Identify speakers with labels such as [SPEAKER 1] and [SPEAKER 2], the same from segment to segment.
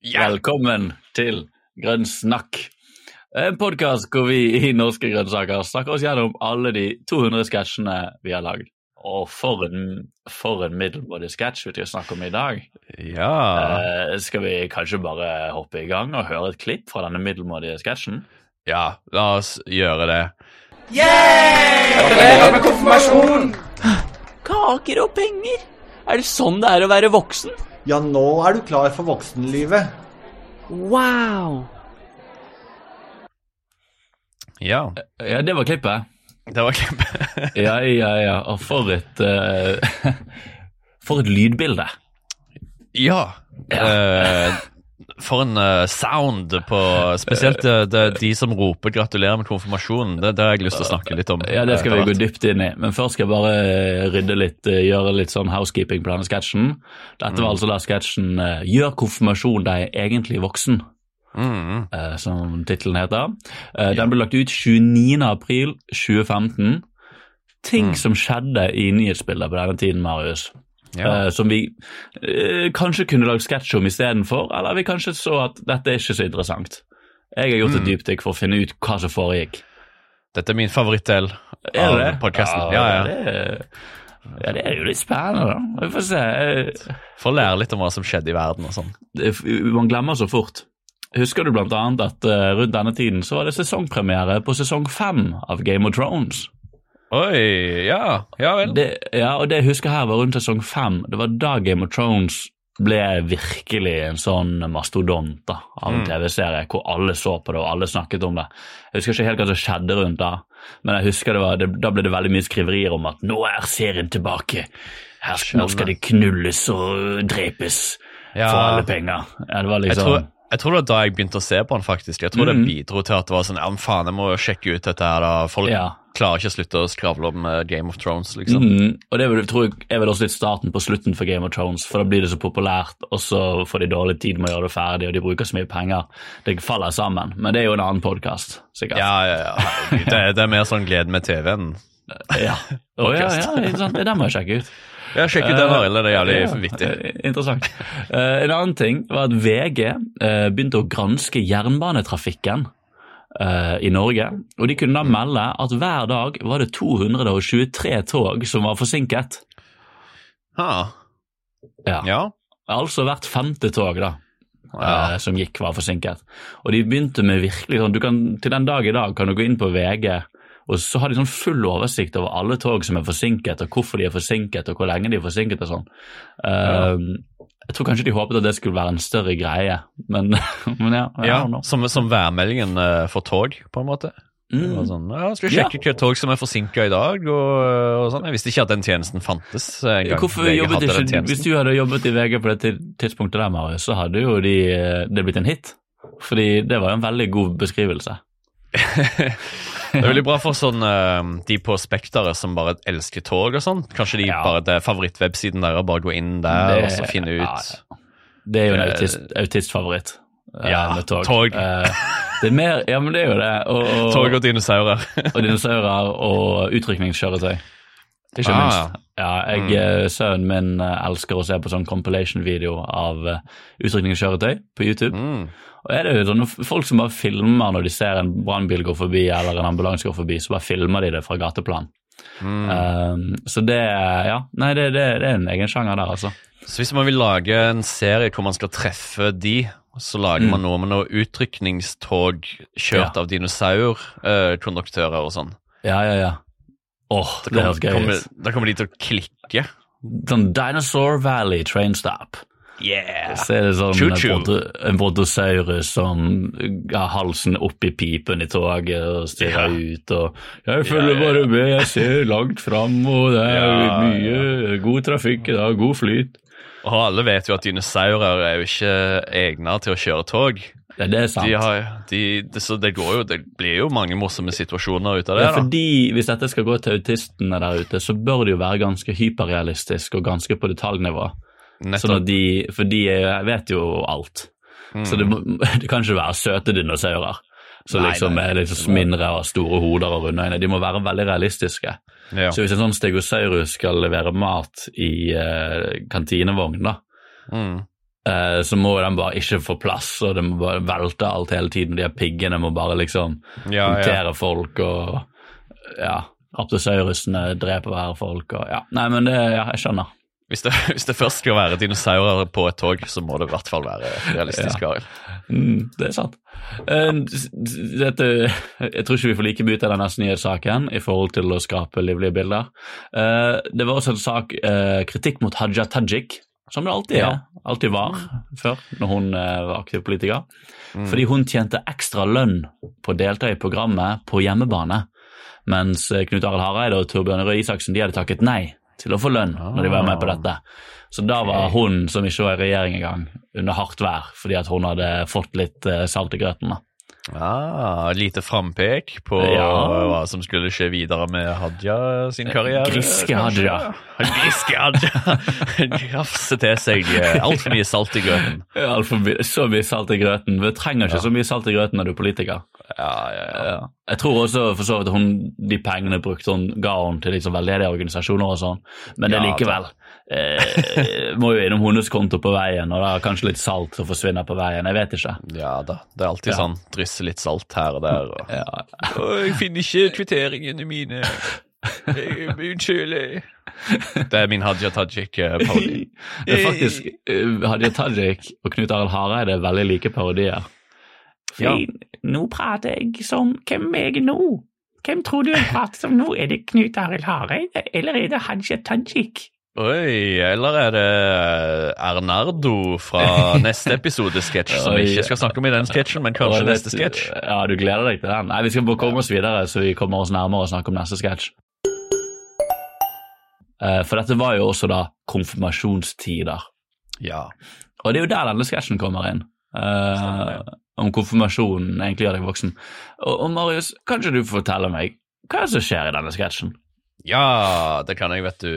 [SPEAKER 1] Velkommen til Grønn snakk. En podkast hvor vi i Norske grønnsaker snakker oss gjennom alle de 200 sketsjene vi har lagd. Og for en, for en middelmådig sketsj vi skal snakke om i dag.
[SPEAKER 2] Ja.
[SPEAKER 1] Eh, skal vi kanskje bare hoppe i gang og høre et klipp fra denne middelmådige sketsjen?
[SPEAKER 2] ja, la oss gjøre det.
[SPEAKER 3] Gratulerer med konfirmasjon!
[SPEAKER 4] Kaker og penger. Er det sånn det er å være voksen?
[SPEAKER 3] Ja, nå er du klar for voksenlivet.
[SPEAKER 4] Wow.
[SPEAKER 2] Ja,
[SPEAKER 1] Ja, det var klippet.
[SPEAKER 2] det var klippet.
[SPEAKER 1] Ja, ja, ja. Og for et uh, For et lydbilde.
[SPEAKER 2] ja. Eh, for en uh, sound på Spesielt uh, de, de som roper 'gratulerer med konfirmasjonen'. Det, det har jeg lyst til å snakke litt om.
[SPEAKER 1] Ja, det skal vi gå dypt inn i. Men først skal jeg bare rydde litt, eh, gjøre litt sånn housekeeping på denne sketsjen. Dette var altså da sketsjen eh, 'Gjør konfirmasjon deg egentlig voksen',
[SPEAKER 2] Mm,
[SPEAKER 1] eh, som tittelen heter. Eh, Den ble lagt ut 29. april 2015. Ting som skjedde i nyhetsbildet på denne tiden, Marius.
[SPEAKER 2] Ja.
[SPEAKER 1] eh, som vi eh, kanskje kunne lagd sketsj om istedenfor, eller vi kanskje så at dette er ikke så interessant. Jeg har gjort et dypdykk for å finne ut hva som foregikk.
[SPEAKER 2] Dette er min favorittdel av
[SPEAKER 1] det det?
[SPEAKER 2] podkasten. Ja, ja.
[SPEAKER 1] Det, er- ja, det er jo litt spennende, da. Vi får se.
[SPEAKER 2] Få lære litt om hva som skjedde i verden og sånn.
[SPEAKER 1] Man glemmer så fort. Husker du blant annet at eh, rundt denne tiden så var det sesongpremiere på sesong fem av Game of Thrones?
[SPEAKER 2] Oi, ja. Ja vel.
[SPEAKER 1] Det, ja, og det jeg husker her var rundt sesong fem. Det var da Game of Thrones ble virkelig en sånn mastodont da, av en
[SPEAKER 2] Mm.
[SPEAKER 1] TV-serie hvor alle så på det og alle snakket om det. Jeg husker ikke helt hva som skjedde rundt da, men jeg husker det var, det, da ble det veldig mye skriverier om at nå er serien tilbake. Her, nå skal det knulles og drepes
[SPEAKER 2] Ja.
[SPEAKER 1] for alle penger. Ja, det var
[SPEAKER 2] Jeg
[SPEAKER 1] liksom...
[SPEAKER 2] tror, jeg tror det var da jeg begynte å se på den, faktisk. Jeg tror
[SPEAKER 1] mm.
[SPEAKER 2] det bidro til at det var sånn Ja, men faen, jeg må sjekke ut dette her, da. Folk
[SPEAKER 1] Ja.
[SPEAKER 2] Klarer ikke å slutte å skravle om eh, Game of Thrones, liksom.
[SPEAKER 1] Mm, og det vil- tror jeg er vel også litt starten på slutten for Game of Thrones, for da blir det så populært, og så får de dårlig tid med å gjøre det ferdig, og de bruker så mye penger. Det faller sammen, men det er jo en annen podkast, sikkert.
[SPEAKER 2] Ja, ja, ja. Det, det er mer sånn glede med TV-en.
[SPEAKER 1] ja. Oh, ja, ja. Det der må jeg sjekke ut.
[SPEAKER 2] Ja, sjekk ut den, Arild. Det er jævlig
[SPEAKER 1] Ja,
[SPEAKER 2] vittig.
[SPEAKER 1] eh, Interessant. Eh, en annen ting var at VG eh, begynte å granske jernbanetrafikken eh, i Norge, og de kunne da melde at hver dag var det 223 tog som var forsinket.
[SPEAKER 2] Ha.
[SPEAKER 1] Ja.
[SPEAKER 2] Ja.
[SPEAKER 1] Altså hvert femte tog da,
[SPEAKER 2] Ja.
[SPEAKER 1] eh, som gikk var forsinket. Og de begynte med virkelig sånn, du kan, til den dag i dag kan du gå inn på VG, og så har de sånn full oversikt over alle tog som er forsinket, og hvorfor de er forsinket, og hvor lenge de er forsinket og sånn. Ja. Eh, Jeg tror kanskje de håpet at det skulle være en større greie, men, men ja.
[SPEAKER 2] Ja som, som værmeldingen eh, for tog, på en måte. Det var
[SPEAKER 1] Mm.
[SPEAKER 2] sånn, ja, skal vi sjekke hvilke tog som er forsinka i dag? Og, og sånn. Jeg visste ikke at den tjenesten fantes. eh.
[SPEAKER 1] Hvorfor jobbet ikke, Hvis du hadde jobbet i VG på det tidspunktet der, Marius, så hadde jo de, eh, det blitt en hit. Fordi det var jo en veldig god beskrivelse.
[SPEAKER 2] Det er veldig bra for sånn eh, de på Spekteret som bare elsker tog og sånn. Kanskje de
[SPEAKER 1] Ja.
[SPEAKER 2] bare det er favorittwebsiden der og bare gå inn der
[SPEAKER 1] Det-
[SPEAKER 2] og så finne ut
[SPEAKER 1] ja. Det er jo en
[SPEAKER 2] Eh,
[SPEAKER 1] autist, autistfavoritt. eh,
[SPEAKER 2] Ja,
[SPEAKER 1] med tog.
[SPEAKER 2] tog.
[SPEAKER 1] Det er mer, ja, men det er jo det. Og, og,
[SPEAKER 2] tog og dinosaurer.
[SPEAKER 1] og dinosaurer og utrykningskjøretøy. Ikke
[SPEAKER 2] Ah,
[SPEAKER 1] minst. Ja, jeg,
[SPEAKER 2] Mm.
[SPEAKER 1] Sønnen min elsker å se på sånn compilation-video av utrykningskjøretøy på YouTube.
[SPEAKER 2] Mm.
[SPEAKER 1] Og er det jo sånne Folk som bare filmer når de ser en brannbil gå forbi eller en ambulanse gå forbi, så bare filmer de det fra gateplan.
[SPEAKER 2] Mm.
[SPEAKER 1] Uh, så det Ja, nei, det, det, det er en egen sjanger der, altså.
[SPEAKER 2] Så hvis man vil lage en serie hvor man skal treffe de, så lager
[SPEAKER 1] Mm.
[SPEAKER 2] man noe med noe utrykningstog kjørt
[SPEAKER 1] Ja.
[SPEAKER 2] av dinosaurkonduktører og sånn.
[SPEAKER 1] Ja, ja, ja. Åh,
[SPEAKER 2] oh,
[SPEAKER 1] det høres gøy ut.
[SPEAKER 2] da kommer de til å klikke.
[SPEAKER 1] Sånn Dinosaur Valley train stop.
[SPEAKER 2] Yeah!
[SPEAKER 1] Så er det sånn
[SPEAKER 2] Choo-choo.
[SPEAKER 1] en bronto- brontosaurus som har halsen opp i pipen i toget og stirrer
[SPEAKER 2] Ja.
[SPEAKER 1] ut og 'Jeg følger
[SPEAKER 2] Ja, ja, ja.
[SPEAKER 1] bare med, jeg ser langt fram, og det er
[SPEAKER 2] Ja,
[SPEAKER 1] mye god trafikk i dag, god flyt'.
[SPEAKER 2] Og alle vet jo at dinosaurer er jo ikke egna til å kjøre tog.
[SPEAKER 1] Det, det er sant.
[SPEAKER 2] De har, de, det, så det, går jo, det blir jo mange morsomme situasjoner ut av det.
[SPEAKER 1] Ja, fordi Hvis dette skal gå til autistene der ute, så bør det jo være ganske hyperrealistisk og ganske på detaljnivå. Sånn de, For de vet jo alt.
[SPEAKER 2] Mm.
[SPEAKER 1] Så det, det kan ikke være søte dinosaurer som liksom
[SPEAKER 2] nei.
[SPEAKER 1] er liksom mindre og store hoder og runde øyne. De må være veldig realistiske.
[SPEAKER 2] Ja.
[SPEAKER 1] Så hvis en sånn stegosaurus skal levere mat i uh, kantinevogn, da,
[SPEAKER 2] Mm.
[SPEAKER 1] uh, så må den bare ikke få plass, og den må bare velte alt hele tiden. De her piggene må bare liksom
[SPEAKER 2] Ja, ja.
[SPEAKER 1] folk og ja, Aptosaurusene dreper hver folk og ja. Nei, men det, ja, jeg skjønner.
[SPEAKER 2] Hvis det, hvis det først skal være dinosaurer på et tog, så må det i hvert fall være realistisk.
[SPEAKER 1] Ja. Mm, det er sant. Eh, Dette, jeg tror ikke vi får like mye ut av denne nyhetssaken i forhold til å skape livlige bilder. Eh, Det var også en sak, eh, kritikk mot Haja Tajik, som det alltid, er, alltid var før, når hun var aktiv politiker. Fordi hun tjente ekstra lønn på å delta i programmet på hjemmebane, mens Knut Arild Hareide og Torbjørn Røe Isaksen de hadde takket nei til å få lønn når de var med på dette. Så da var hun, som ikke var i regjering engang, under hardt vær fordi at hun hadde fått litt eh, salt i grøten. da.
[SPEAKER 2] Ah, lite frampek på
[SPEAKER 1] Ja.
[SPEAKER 2] hva som skulle skje videre med Hadia sin karriere.
[SPEAKER 1] Griske? Hadia.
[SPEAKER 2] Griske Hadia. Grafse til seg altfor mye salt i grøten.
[SPEAKER 1] Ja, for så mye salt i grøten. Du trenger ikke så mye salt i grøten når du er politiker.
[SPEAKER 2] Ja, ja, ja.
[SPEAKER 1] Jeg tror også for så vidt hun, de pengene brukte hun, ga hun til liksom veldedige organisasjoner og sånn, men det
[SPEAKER 2] Ja,
[SPEAKER 1] likevel eh, Må jo innom hennes konto på veien, og da er kanskje litt salt som forsvinner på veien. Jeg vet ikke.
[SPEAKER 2] Ja da. Det er alltid
[SPEAKER 1] Ja.
[SPEAKER 2] sånn drysse litt salt her og der. Og...
[SPEAKER 1] Ja.
[SPEAKER 2] Å, jeg finner ikke kvitteringene mine. Unnskyld. Det er min Hadia Tajik-parodi.
[SPEAKER 1] Det er faktisk eh, Hadia Tajik og Knut Arild Hareide er veldig like parodier.
[SPEAKER 2] Ja.
[SPEAKER 1] Nå prater jeg som Hvem er jeg nå? Hvem tror du jeg prater som nå? Er det Knut Arild Hareide, eller er det Hadia Tajik?
[SPEAKER 2] Oi, eller er det Ernardo fra neste episode-sketsj, som vi ikke skal snakke om i den sketsjen, men kanskje
[SPEAKER 1] det-
[SPEAKER 2] neste sketsj?
[SPEAKER 1] Ja, du gleder deg til den? Nei, Vi skal bare komme oss videre, så vi kommer oss nærmere å snakke om neste sketsj. Eh, For dette var jo også da konfirmasjonstider.
[SPEAKER 2] Ja.
[SPEAKER 1] Og det er jo der denne sketsjen kommer inn. eh, om konfirmasjonen egentlig gjør deg voksen. Og, og Marius, kan ikke du fortelle meg hva som skjer i denne sketsjen?
[SPEAKER 2] Ja, det kan jeg, vet du.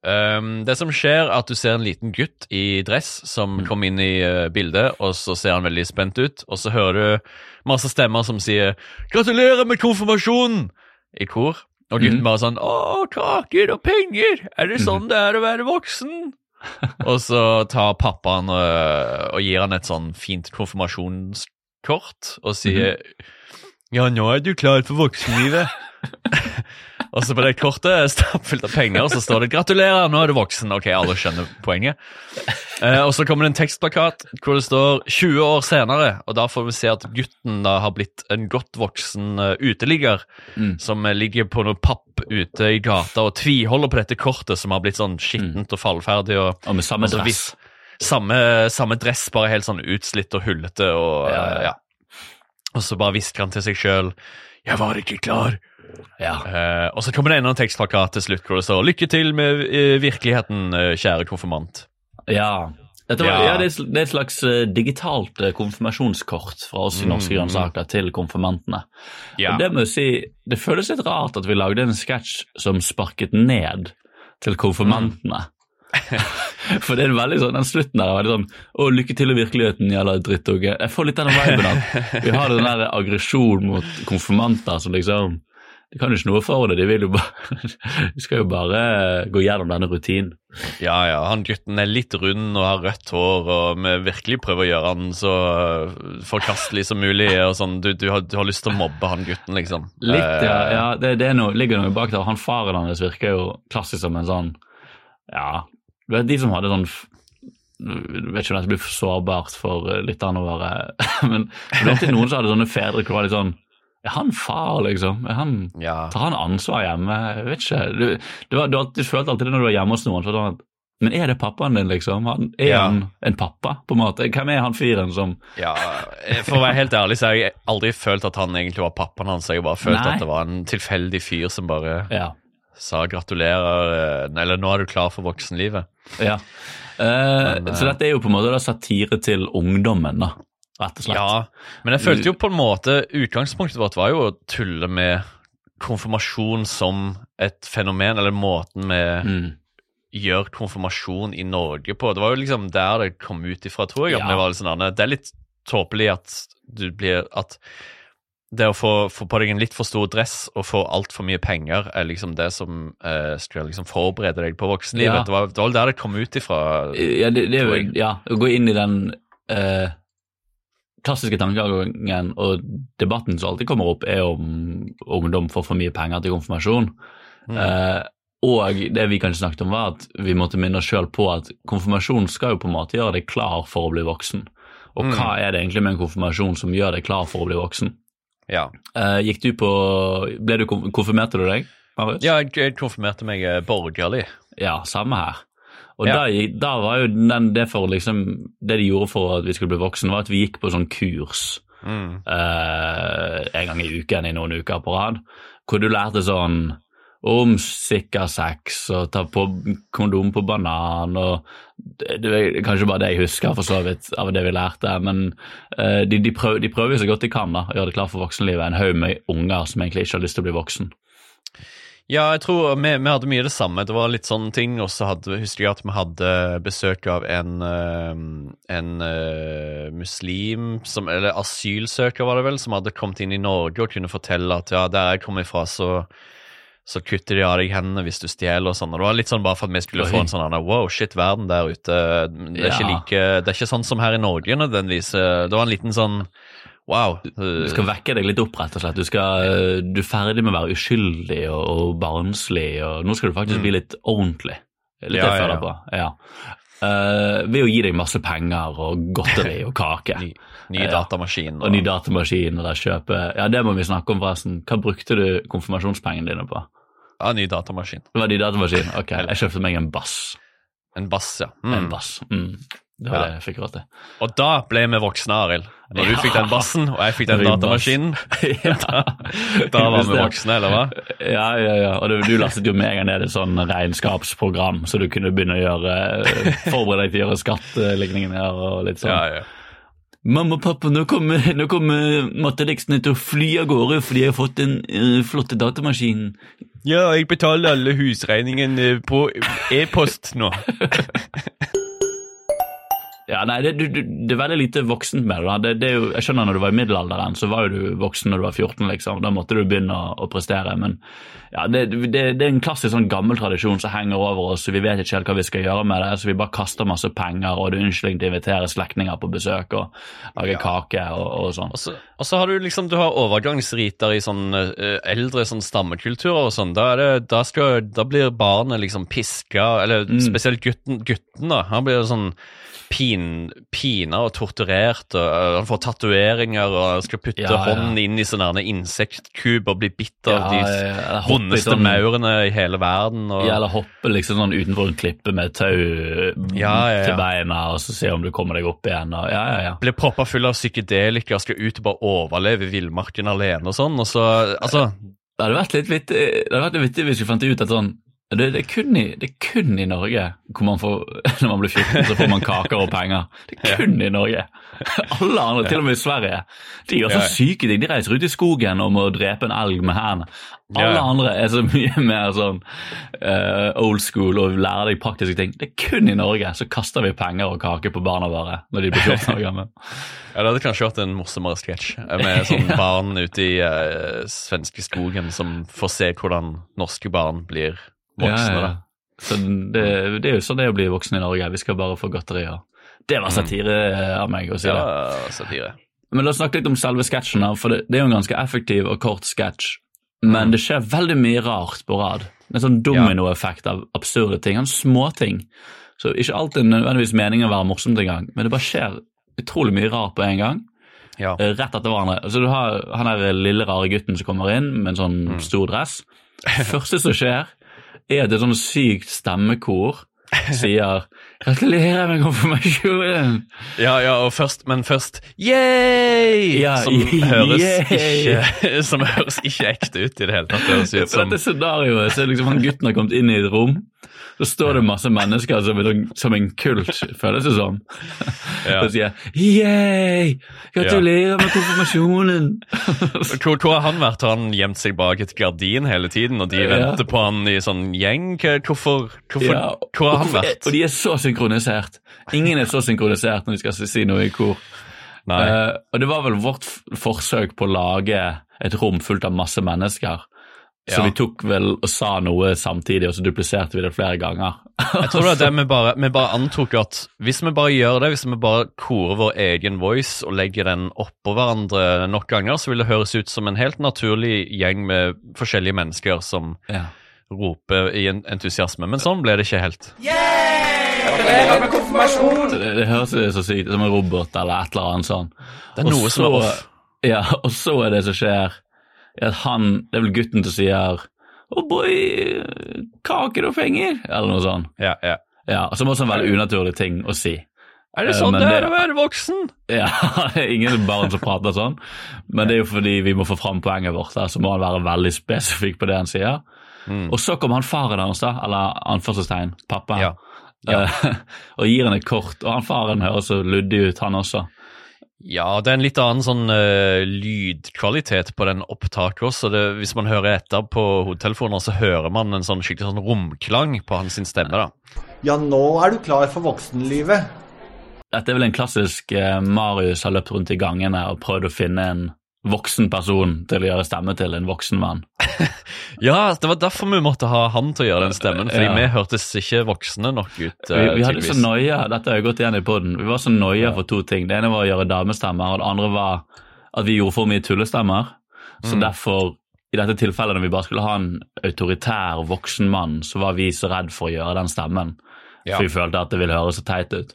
[SPEAKER 2] Um, det som skjer, er at du ser en liten gutt i dress som kommer inn i uh, bildet, og så ser han veldig spent ut, og så hører du masse stemmer som sier 'Gratulerer med konfirmasjonen!' i kor. Og gutten
[SPEAKER 1] mm.
[SPEAKER 2] bare sånn 'Å, kaker og penger! Er det sånn det er å være voksen?' Og så tar pappaen og, og gir han et sånn fint konfirmasjonskort og sier 'Ja, nå er du klar for voksenlivet'. Og så på det kortet stappfullt av penger, og så står det 'Gratulerer, nå er du voksen'. Ok, alle skjønner poenget. Eh, og så kommer det en tekstplakat hvor det står 20 år senere, og da får vi se at gutten da har blitt en godt voksen uh, uteligger
[SPEAKER 1] Mm.
[SPEAKER 2] som eh, ligger på noe papp ute i gata og tviholder på dette kortet som har blitt sånn skittent og fallferdig. og
[SPEAKER 1] Og med samme
[SPEAKER 2] Altså,
[SPEAKER 1] dress.
[SPEAKER 2] samme, samme dress, bare helt sånn utslitt og hullete. Og,
[SPEAKER 1] Ja, ja.
[SPEAKER 2] ja. og så bare hvisker han til seg sjøl 'Jeg var ikke klar'.
[SPEAKER 1] Ja.
[SPEAKER 2] Uh, og så kommer det en tekstplakat til slutt hvor det står 'Lykke til med eh, virkeligheten, eh, kjære konfirmant'.
[SPEAKER 1] ja. Var,
[SPEAKER 2] Ja.
[SPEAKER 1] ja. det, er, et slags digitalt konfirmasjonskort fra oss i Norske
[SPEAKER 2] Mm.
[SPEAKER 1] grønnsaker til konfirmantene.
[SPEAKER 2] Ja.
[SPEAKER 1] Og det må jeg si, det føles litt rart at vi lagde en sketsj som sparket ned til konfirmantene. For det er veldig sånn, den slutten der er veldig sånn Å, lykke til i virkeligheten, jævla drittunge. Jeg får litt den viben at vi har den der aggresjon mot konfirmanter som liksom De kan jo ikke noe for det, de vil jo bare De skal jo bare gå gjennom denne rutinen.
[SPEAKER 2] ja, ja, han gutten er litt rund og har rødt hår, og vi virkelig prøver å gjøre han så eh, forkastelig som mulig. og sånn, Du, du, har, du har lyst til å mobbe han gutten, liksom.
[SPEAKER 1] Litt, ja.
[SPEAKER 2] Eh,
[SPEAKER 1] ja det, det noe, ligger noe bak der. Han faren hans virker jo klassisk som en sånn Ja, du vet de som hadde sånn vet ikke om dette blir for sårbart for eh, lytterne våre, men det alltid noen som hadde sånne fedre hvor det var litt sånn Er han far, liksom? Er han,
[SPEAKER 2] ja.
[SPEAKER 1] tar han ansvar hjemme? Jeg vet ikke. Du, du, du, du, følte alltid det når du var hjemme hos noen. sånn at, Men er det pappaen din, liksom? Han, er
[SPEAKER 2] Ja.
[SPEAKER 1] han en pappa, på en måte? Hvem er han fyren som
[SPEAKER 2] Ja, eh, For å være helt ærlig så har jeg aldri følt at han egentlig var pappaen hans. Jeg har bare følt
[SPEAKER 1] Nei.
[SPEAKER 2] at det var en tilfeldig fyr som bare
[SPEAKER 1] Ja.
[SPEAKER 2] sa gratulerer, eh, eller nå er du klar for voksenlivet.
[SPEAKER 1] Ja. Uh,
[SPEAKER 2] Men,
[SPEAKER 1] så dette er jo på en måte satire til ungdommen, da, rett og slett.
[SPEAKER 2] Ja, men jeg følte jo på en måte Utgangspunktet vårt var jo å tulle med konfirmasjon som et fenomen, eller måten vi
[SPEAKER 1] Mm.
[SPEAKER 2] gjør konfirmasjon i Norge på. Det var jo liksom der det kom ut ifra, tror jeg.
[SPEAKER 1] Ja.
[SPEAKER 2] litt sånn, det er litt tåpelig at du blir At det å få, få på deg en litt for stor dress og få altfor mye penger, er liksom det som eh, skal liksom forberede deg på voksenlivet.
[SPEAKER 1] Ja.
[SPEAKER 2] Det, var, det var der det kom ut ifra.
[SPEAKER 1] Ja, det, det ja, å gå inn i den eh, klassiske tankegangen og debatten som alltid kommer opp, er om ungdom får for mye penger til konfirmasjon.
[SPEAKER 2] Mm.
[SPEAKER 1] Eh, og det vi kanskje snakket om, var at vi måtte minne oss sjøl på at konfirmasjon skal jo på en måte gjøre deg klar for å bli voksen. Og
[SPEAKER 2] Mm.
[SPEAKER 1] hva er det egentlig med en konfirmasjon som gjør deg klar for å bli voksen?
[SPEAKER 2] Ja,
[SPEAKER 1] Eh, gikk du på Ble du Konfirmerte du deg? Marius?
[SPEAKER 2] ja jeg, jeg konfirmerte meg eh, borgerlig.
[SPEAKER 1] Ja, samme her. Og
[SPEAKER 2] Ja.
[SPEAKER 1] da, da var jo den, det liksom Det de gjorde for at vi skulle bli voksne, var at vi gikk på sånn kurs
[SPEAKER 2] Mm.
[SPEAKER 1] uh, en gang i uken i noen uker på rad, hvor du lærte sånn om sikker sex og ta på kondom på banan og det, er kanskje bare det jeg husker for så vidt av det vi lærte, men uh, de, de, prøver, de prøver jo så godt de kan da, å gjøre det klart for voksenlivet. En haug med unger som egentlig ikke har lyst til å bli voksen.
[SPEAKER 2] Ja, jeg tror vi, vi hadde mye det samme. Det var litt sånne ting. Og så husker jeg at vi hadde besøk av en, eh, en eh, muslim, som, eller asylsøker var det vel, som hadde kommet inn i Norge og kunne fortelle at ja, der jeg kommer ifra, så, så kutter de av deg hendene hvis du stjeler og sånn. Og det var litt sånn bare for at vi skulle
[SPEAKER 1] Oi.
[SPEAKER 2] få en sånn wow, shit, verden der ute. Det er, ikke like, det er ikke sånn som her i Norge nødvendigvis. Det var en liten sånn wow.
[SPEAKER 1] Du skal vekke deg litt opp, rett og slett. Du, skal, eh, du er ferdig med å være uskyldig og, og barnslig, og nå skal du faktisk bli litt ordentlig. Litt
[SPEAKER 2] Mm. Ja, ja, ja.
[SPEAKER 1] Ja. Uh, ved å gi deg masse penger og godteri og kake.
[SPEAKER 2] Ny, ny datamaskin.
[SPEAKER 1] Og ny datamaskin og der kjøpe Ja, det må vi snakke om, forresten. Hva brukte du konfirmasjonspengene dine på?
[SPEAKER 2] Ja, ny datamaskin.
[SPEAKER 1] Det var ny datamaskin? Ok, jeg kjøpte meg en bass.
[SPEAKER 2] En bass, ja.
[SPEAKER 1] En
[SPEAKER 2] Mm.
[SPEAKER 1] bass. Mm. Det var
[SPEAKER 2] Ja.
[SPEAKER 1] det jeg fikk råd til.
[SPEAKER 2] Og da ble vi voksne, Arild. Når du fikk den bassen, og jeg fikk den
[SPEAKER 1] Det
[SPEAKER 2] datamaskinen,
[SPEAKER 1] ja.
[SPEAKER 2] da var vi voksne, eller hva?
[SPEAKER 1] Ja, ja, ja. Og du, du lastet jo med en gang ned et sånn regnskapsprogram, så du kunne begynne å gjøre eh, forberede deg til å gjøre skatteligninger og litt sånn.
[SPEAKER 2] Ja, ja.
[SPEAKER 1] Mamma og pappa, nå kommer, nå kommer matteleksene til å fly av gårde fordi jeg har fått den uh, flotte datamaskinen.
[SPEAKER 2] ja, jeg betaler alle husregningene på e-post nå.
[SPEAKER 1] Ja, nei, det, du, det er veldig lite voksent med det. Det, det jo, jeg skjønner når du var i middelalderen, så var jo du voksen når du var 14, liksom. Da måtte du begynne å, å prestere. Men ja, det, det, det er en klassisk sånn gammel tradisjon som henger over oss, vi vet ikke helt hva vi skal gjøre med det. Så vi bare kaster masse penger, og det er unnskyldning til å invitere slektninger på besøk og lage kake og, og sånn.
[SPEAKER 2] Og så, og så har du liksom, du har overgangsriter i sånn eh, eldre sånn stammekulturer og sånn. Da, det, da, skal, da blir barnet liksom piska, eller spesielt gutten, gutten da. Han blir sånn pin, pina og torturert, og eh, han får tatoveringer, og skal putte
[SPEAKER 1] Ja, ja.
[SPEAKER 2] hånden inn i sånne insektkub og bli bitt av
[SPEAKER 1] Ja,
[SPEAKER 2] de vondeste
[SPEAKER 1] sånn-
[SPEAKER 2] maurene i hele verden. Og,
[SPEAKER 1] Ja, eller hoppe liksom sånn utenfor en klippe med tau
[SPEAKER 2] ja.
[SPEAKER 1] til beina, og så se om du kommer deg opp igjen. Og, ja, ja, ja.
[SPEAKER 2] blir proppa full av psykedelika, skal ut og bare overleve i villmarken alene og sånn, og så Altså,
[SPEAKER 1] Det hadde vært litt vittig, det hadde vært litt vittig hvis vi fant ut at sånn det, det, er kun i, det er kun i Norge hvor man får, når man blir 14, så får man kaker og penger. Det er kun i Norge. Alle andre, til og med i Sverige, de gjør så
[SPEAKER 2] Ja.
[SPEAKER 1] syke ting. De reiser ut i skogen og må drepe en elg med hendene. Alle
[SPEAKER 2] Ja.
[SPEAKER 1] andre er så mye mer sånn uh, old school og lærer deg praktiske ting. Det er kun i Norge så kaster vi penger og kake på barna våre når de blir 14 år gamle.
[SPEAKER 2] Ja, Det hadde kanskje vært en morsommere sketsj med sånn barn ute i uh, svenske skogen som får se hvordan norske barn blir voksne. da.
[SPEAKER 1] Så det, det er jo sånn det er å bli voksen i Norge. Vi skal bare få godteri. og Det var satire eh, av meg å si det.
[SPEAKER 2] Ja, satire.
[SPEAKER 1] Men la oss snakke litt om selve sketsjen, for det, det er jo en ganske effektiv og kort sketsj. Men det skjer veldig mye rart på rad. En sånn dominoeffekt av absurde ting. Sånn småting. Så ikke alltid nødvendigvis meningen å være morsomt engang, men det bare skjer utrolig mye rart på en gang.
[SPEAKER 2] Ja.
[SPEAKER 1] eh, Rett etter hverandre. Så du har han der lille, rare gutten som kommer inn med en sånn stor dress. Det første som skjer, er at et sånn sykt stemmekor sier 'Gratulerer med konfirmasjonen'.
[SPEAKER 2] Ja, ja, og først, men først 'yeah',
[SPEAKER 1] Ja,
[SPEAKER 2] som, høres
[SPEAKER 1] yeah.
[SPEAKER 2] ikke, som høres ikke ekte ut i det hele tatt. Det høres ut som
[SPEAKER 1] dette scenarioet så er liksom han gutten har kommet inn i et rom. Så står det masse mennesker som, en- som en kult, føles det som.
[SPEAKER 2] Ja.
[SPEAKER 1] Og sier 'yeah, Gratulerer med konfirmasjonen'.
[SPEAKER 2] Hvor, hvor har han vært? Har han gjemt seg bak et gardin hele tiden, og de
[SPEAKER 1] Ja.
[SPEAKER 2] venter på han i sånn gjeng? Hvorfor, hvorfor,
[SPEAKER 1] Ja,
[SPEAKER 2] hvor har han vært?
[SPEAKER 1] Og de er så synkronisert. Ingen er så synkronisert når de skal si noe i kor. Eh, og det var vel vårt forsøk på å lage et rom fullt av masse mennesker. Så vi tok vel og sa noe samtidig, og så dupliserte vi det flere ganger.
[SPEAKER 2] Jeg tror det er det vi bare, vi bare antok at hvis vi bare gjør det, hvis vi bare korer vår egen voice og legger den oppå hverandre nok ganger, så vil det høres ut som en helt naturlig gjeng med forskjellige mennesker som
[SPEAKER 1] Ja.
[SPEAKER 2] roper i en entusiasme. Men sånn ble det ikke helt.
[SPEAKER 3] Gratulerer med konfirmasjon!
[SPEAKER 1] Det, det høres så sykt ut som en robot eller et eller annet sånn.
[SPEAKER 2] Det er
[SPEAKER 1] noe
[SPEAKER 2] noe som er off.
[SPEAKER 1] Ja, og så er det som skjer, er at han Det er vel gutten som sier Oh boy, kaker og penger, eller noe sånt.
[SPEAKER 2] Ja, ja.
[SPEAKER 1] Ja, Som også er en veldig unaturlig ting å si.
[SPEAKER 2] Er det
[SPEAKER 1] Eh,
[SPEAKER 2] sånn det
[SPEAKER 1] det-
[SPEAKER 2] er å være voksen?
[SPEAKER 1] Ja, det er ingen barn som prater sånn, men det er jo fordi vi må få fram poenget vårt, så må han være veldig spesifikk på det han sier.
[SPEAKER 2] Mm.
[SPEAKER 1] Og så kommer han faren hans, da, eller anførselstegn, pappa,
[SPEAKER 2] Ja. Ja.
[SPEAKER 1] eh, og gir han et kort. Og han faren høres så luddig ut, han også.
[SPEAKER 2] Ja, det er en litt annen sånn uh, lydkvalitet på den opptaket også. Det, hvis man hører etter på hodetelefoner, så hører man en sånn skikkelig sånn romklang på hans sin stemme. da.
[SPEAKER 3] Ja, nå er du klar for voksenlivet.
[SPEAKER 1] Dette er vel en klassisk uh, Marius har løpt rundt i gangene og prøvd å finne en voksen person til å gjøre stemme til en voksen mann.
[SPEAKER 2] Ja, det var derfor vi måtte ha han til å gjøre den stemmen, fordi
[SPEAKER 1] Ja.
[SPEAKER 2] vi hørtes ikke voksne nok ut.
[SPEAKER 1] Vi,
[SPEAKER 2] eh,
[SPEAKER 1] vi hadde så nøye, dette har jo gått igjen i poden, vi var så nøye
[SPEAKER 2] Ja.
[SPEAKER 1] for to ting. Det ene var å gjøre damestemmer, og det andre var at vi gjorde for mye tullestemmer. Så
[SPEAKER 2] Mm.
[SPEAKER 1] derfor, i dette tilfellet når vi bare skulle ha en autoritær voksen mann, så var vi så redd for å gjøre den stemmen.
[SPEAKER 2] Ja.
[SPEAKER 1] For vi følte at det ville høres så teit ut.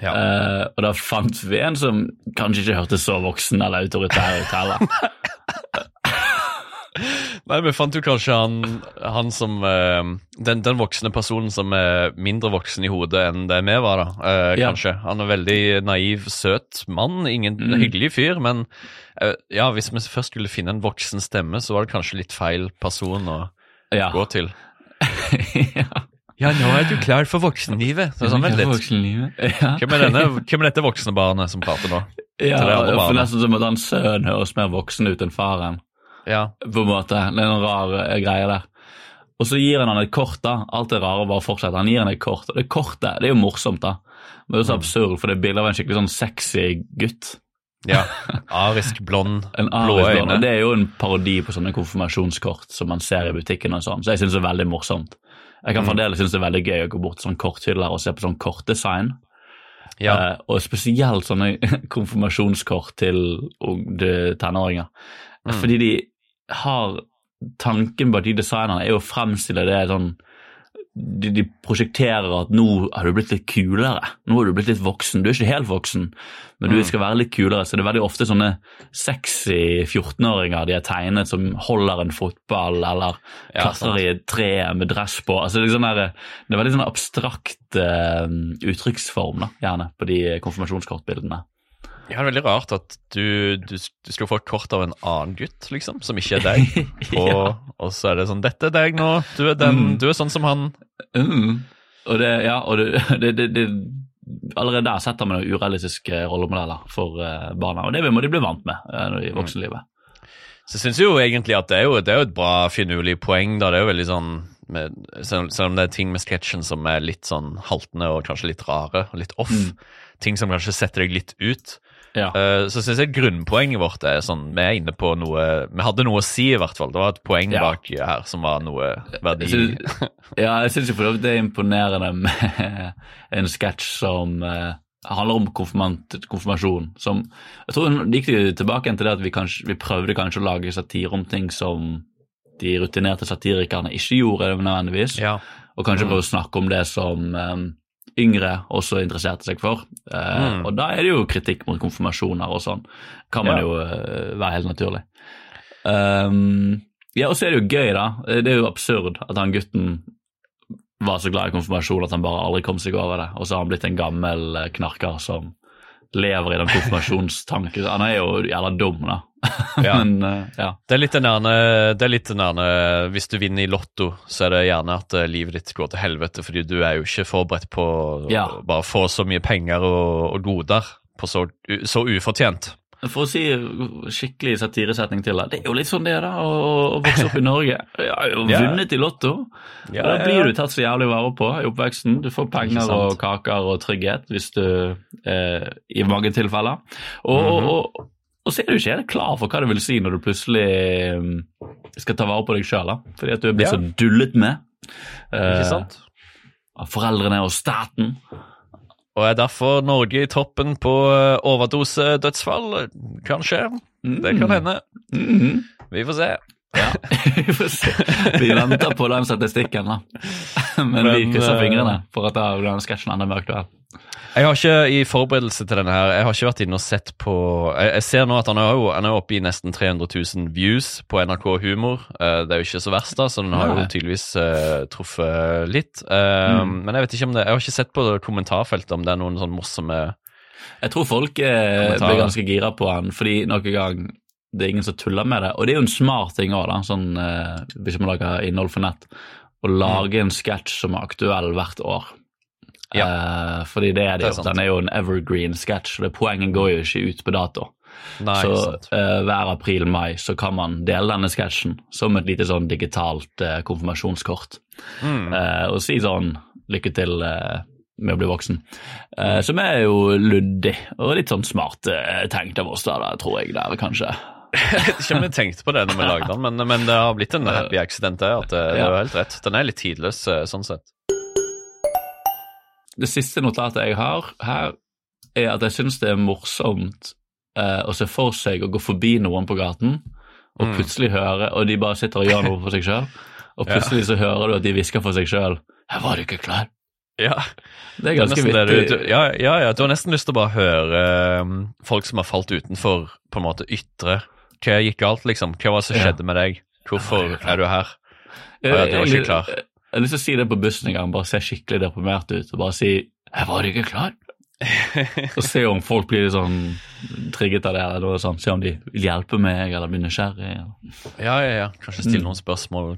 [SPEAKER 2] Ja.
[SPEAKER 1] Uh, og da fant vi en som kanskje ikke hørtes så voksen eller autoritær ut heller.
[SPEAKER 2] Nei, vi fant jo kanskje han, han som uh, den, den voksne personen som er mindre voksen i hodet enn det vi var, da. Uh,
[SPEAKER 1] Ja.
[SPEAKER 2] Kanskje. Han er veldig naiv, søt mann. Ingen
[SPEAKER 1] Mm.
[SPEAKER 2] hyggelig fyr, men uh, ja, hvis vi først skulle finne en voksen stemme, så var det kanskje litt feil person å
[SPEAKER 1] Ja.
[SPEAKER 2] gå til.
[SPEAKER 1] ja.
[SPEAKER 2] Ja, nå er du klar for voksenlivet. Så sånn, vent litt.
[SPEAKER 1] Voksenlivet. Ja.
[SPEAKER 2] Hvem er, denne, hvem er dette voksne barnet som prater nå?
[SPEAKER 1] Ja,
[SPEAKER 2] det er
[SPEAKER 1] for nesten som at han sønnen høres mer voksen ut enn faren.
[SPEAKER 2] Ja,
[SPEAKER 1] På en måte. Det er noen rare greier der. Og så gir han han et kort, da. Alt det rare bare fortsetter. Han gir han et kort, og det kortet det er jo morsomt, da. Men det er så absurd, for det er bilde av en skikkelig sånn sexy gutt.
[SPEAKER 2] ja. Arisk, blond, blå øyne.
[SPEAKER 1] Det er jo en parodi på sånne konfirmasjonskort som man ser i butikken og sånn, så jeg syns det er veldig morsomt. Jeg kan
[SPEAKER 2] Mm.
[SPEAKER 1] fremdeles synes det er veldig gøy å gå bort til sånn korthyller og se på sånn kortdesign.
[SPEAKER 2] Ja.
[SPEAKER 1] Eh, og spesielt sånne konfirmasjonskort til tenåringer.
[SPEAKER 2] Mm.
[SPEAKER 1] Fordi de har Tanken bak de designerne er jo å fremstille det sånn de, de prosjekterer at nå har du blitt litt kulere. Nå har du blitt litt voksen. Du er ikke helt voksen, men du
[SPEAKER 2] Mm.
[SPEAKER 1] skal være litt kulere. Så det er veldig ofte sånne sexy 14-åringer de har tegnet som holder en fotball eller
[SPEAKER 2] Ja,
[SPEAKER 1] i et tre med dress på. Altså det, er sånn der, det er veldig sånn abstrakt uh, uttrykksform, da, gjerne, på de konfirmasjonskortbildene.
[SPEAKER 2] Ja, det er veldig rart at du, du, du få et kort av en annen gutt, liksom, som ikke er deg. Og,
[SPEAKER 1] Ja.
[SPEAKER 2] og så er det sånn 'Dette er deg nå. Du er den.
[SPEAKER 1] Mm.
[SPEAKER 2] Du er sånn som han.'
[SPEAKER 1] Mm. Og det, ja, og det, det, det, Allerede der setter man urealistiske rollemodeller for eh, barna, og det må de bli vant med uh, i voksenlivet.
[SPEAKER 2] Så jeg syns jo egentlig at det er jo, det er jo et bra, finurlig poeng, da. Det er jo veldig sånn med, selv om det er ting med sketsjen som er litt sånn haltende og kanskje litt rare og litt off,
[SPEAKER 1] Mm.
[SPEAKER 2] ting som kanskje setter deg litt ut,
[SPEAKER 1] Ja.
[SPEAKER 2] eh, så syns jeg grunnpoenget vårt er sånn Vi er inne på noe Vi hadde noe å si, i hvert fall. Det var et poeng
[SPEAKER 1] Ja.
[SPEAKER 2] bak her som var noe verdi.
[SPEAKER 1] Jeg synes- Ja, jeg syns for øvrig det er imponerende med en sketsj som eh, handler om konfirmasjon. Som, jeg tror hun gikk tilbake til det at vi, kanskje, vi prøvde kanskje å lage satire om ting som de rutinerte satirikerne ikke gjorde nødvendigvis.
[SPEAKER 2] Ja.
[SPEAKER 1] Og kanskje
[SPEAKER 2] Mm.
[SPEAKER 1] prøve å snakke om det som eh, yngre også interesserte seg for. Eh,
[SPEAKER 2] Mm.
[SPEAKER 1] Og da er det jo kritikk mot konfirmasjoner og sånn. Kan man
[SPEAKER 2] Ja.
[SPEAKER 1] jo eh, være helt naturlig. Um, ja, og så er det jo gøy, da. Det er jo absurd at han gutten var så glad i konfirmasjon at han bare aldri kom seg over det. Og så har han blitt en gammel eh, knarker som lever i den konfirmasjonstanken. Han er jo jævla dum, da.
[SPEAKER 2] Ja.
[SPEAKER 1] Men uh, ja.
[SPEAKER 2] Det er litt den der, er Hvis du vinner i Lotto, så er det gjerne at eh, livet ditt går til helvete, fordi du er jo ikke forberedt på å
[SPEAKER 1] Ja.
[SPEAKER 2] bare få så mye penger og, og goder på så, så ufortjent.
[SPEAKER 1] for å si skikkelig satiresetning til det, det er jo litt sånn det da, å, å vokse opp i Norge.
[SPEAKER 2] Ja.
[SPEAKER 1] vunnet i Lotto.
[SPEAKER 2] Ja,
[SPEAKER 1] da blir du tatt så jævlig vare på i oppveksten. Du får penger og kaker og trygghet hvis du eh, I mange tilfeller. Og,
[SPEAKER 2] Mhm.
[SPEAKER 1] og, og så er du ikke helt klar for hva det vil si når du plutselig eh, skal ta vare på deg sjøl, fordi at du er blitt
[SPEAKER 2] Ja.
[SPEAKER 1] så dullet med eh,
[SPEAKER 2] Ikke sant?
[SPEAKER 1] av foreldrene og staten.
[SPEAKER 2] Og er derfor Norge i toppen på overdosedødsfall. Kan skje. Kanskje. Det kan hende.
[SPEAKER 1] Mhm.
[SPEAKER 2] Vi får se.
[SPEAKER 1] Ja, vi får se. Vi venter på den statistikken, da. Men, vi
[SPEAKER 2] Men,
[SPEAKER 1] krysser
[SPEAKER 2] eh,
[SPEAKER 1] fingrene for at den sketsjen enda mer aktuell.
[SPEAKER 2] Jeg har ikke i forberedelse til denne her, jeg har ikke vært inne og sett på Jeg, jeg ser nå at han er, jo, han er oppe i nesten 300 000 views på NRK Humor. Uh, det er jo ikke så verst, da, så den har jo tydeligvis uh, truffet litt. Uh,
[SPEAKER 1] Mm.
[SPEAKER 2] Men jeg vet ikke om det Jeg har ikke sett på kommentarfeltet om det er noen sånn morsomme
[SPEAKER 1] Jeg tror folk blir ganske gira på han, fordi nok en gang det er ingen som tuller med det. Og det er jo en smart ting òg, sånn, hvis man lager innhold for nett, å lage en sketsj som er aktuell hvert år. Eh, fordi det er det,
[SPEAKER 2] Det er
[SPEAKER 1] jo. Den er jo en evergreen sketsj, og poenget går jo ikke ut på dato.
[SPEAKER 2] Nei,
[SPEAKER 1] så eh, hver april-mai så kan man dele denne sketsjen som et lite sånn digitalt eh, konfirmasjonskort.
[SPEAKER 2] Mm.
[SPEAKER 1] Og si sånn lykke til eh, med å bli voksen. Eh, som er jo luddig og litt sånn smart tenkt av oss, da, da, tror jeg der kanskje.
[SPEAKER 2] Jeg vet ikke om jeg tenkte på det når vi lagde den, men, men det har blitt en happy accident. Det, at det, det er helt rett. Den er litt tidløs sånn sett.
[SPEAKER 1] Det siste notatet jeg har her, er at jeg syns det er morsomt eh, å se for seg å gå forbi noen på gaten, og
[SPEAKER 2] Mm.
[SPEAKER 1] plutselig høre, og de bare sitter og gjør noe for seg sjøl, og
[SPEAKER 2] Ja.
[SPEAKER 1] plutselig så hører du at de hvisker for seg sjøl 'Her var ikke klar'.
[SPEAKER 2] Ja,
[SPEAKER 1] Det er
[SPEAKER 2] er
[SPEAKER 1] ganske
[SPEAKER 2] det du,
[SPEAKER 1] vittig.
[SPEAKER 2] du, ja, ja, ja, du har nesten lyst til å bare høre um, folk som har falt utenfor, på en måte ytre. Hva gikk galt, liksom? Hva var det som
[SPEAKER 1] Ja.
[SPEAKER 2] skjedde med deg? Hvorfor er du her? Å ja, du var ikke klar.
[SPEAKER 1] Jeg har lyst til å si det på bussen en gang, bare se skikkelig deprimert ut og bare si 'jeg var ikke klar'. Og se om folk blir sånn trigget av det, eller sånt. Se om de vil hjelpe meg eller blir nysgjerrig. eller-
[SPEAKER 2] Ja, ja, ja. Kanskje stille
[SPEAKER 1] Mm.
[SPEAKER 2] noen spørsmål.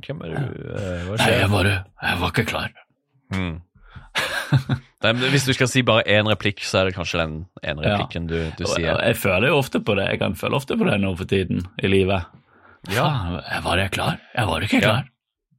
[SPEAKER 2] Hvem er du? Eh,
[SPEAKER 1] Nei, jeg var, Jeg var ikke klar.
[SPEAKER 2] Mm. Nei, hvis du skal si bare én replikk, så er det kanskje den ene
[SPEAKER 1] Ja.
[SPEAKER 2] replikken du, du sier.
[SPEAKER 1] Jeg føler jo ofte på det. Jeg kan føle ofte på det nå for tiden i livet.
[SPEAKER 2] Ja.
[SPEAKER 1] Faen, var jeg klar? Jeg var ikke
[SPEAKER 2] Ja.
[SPEAKER 1] klar.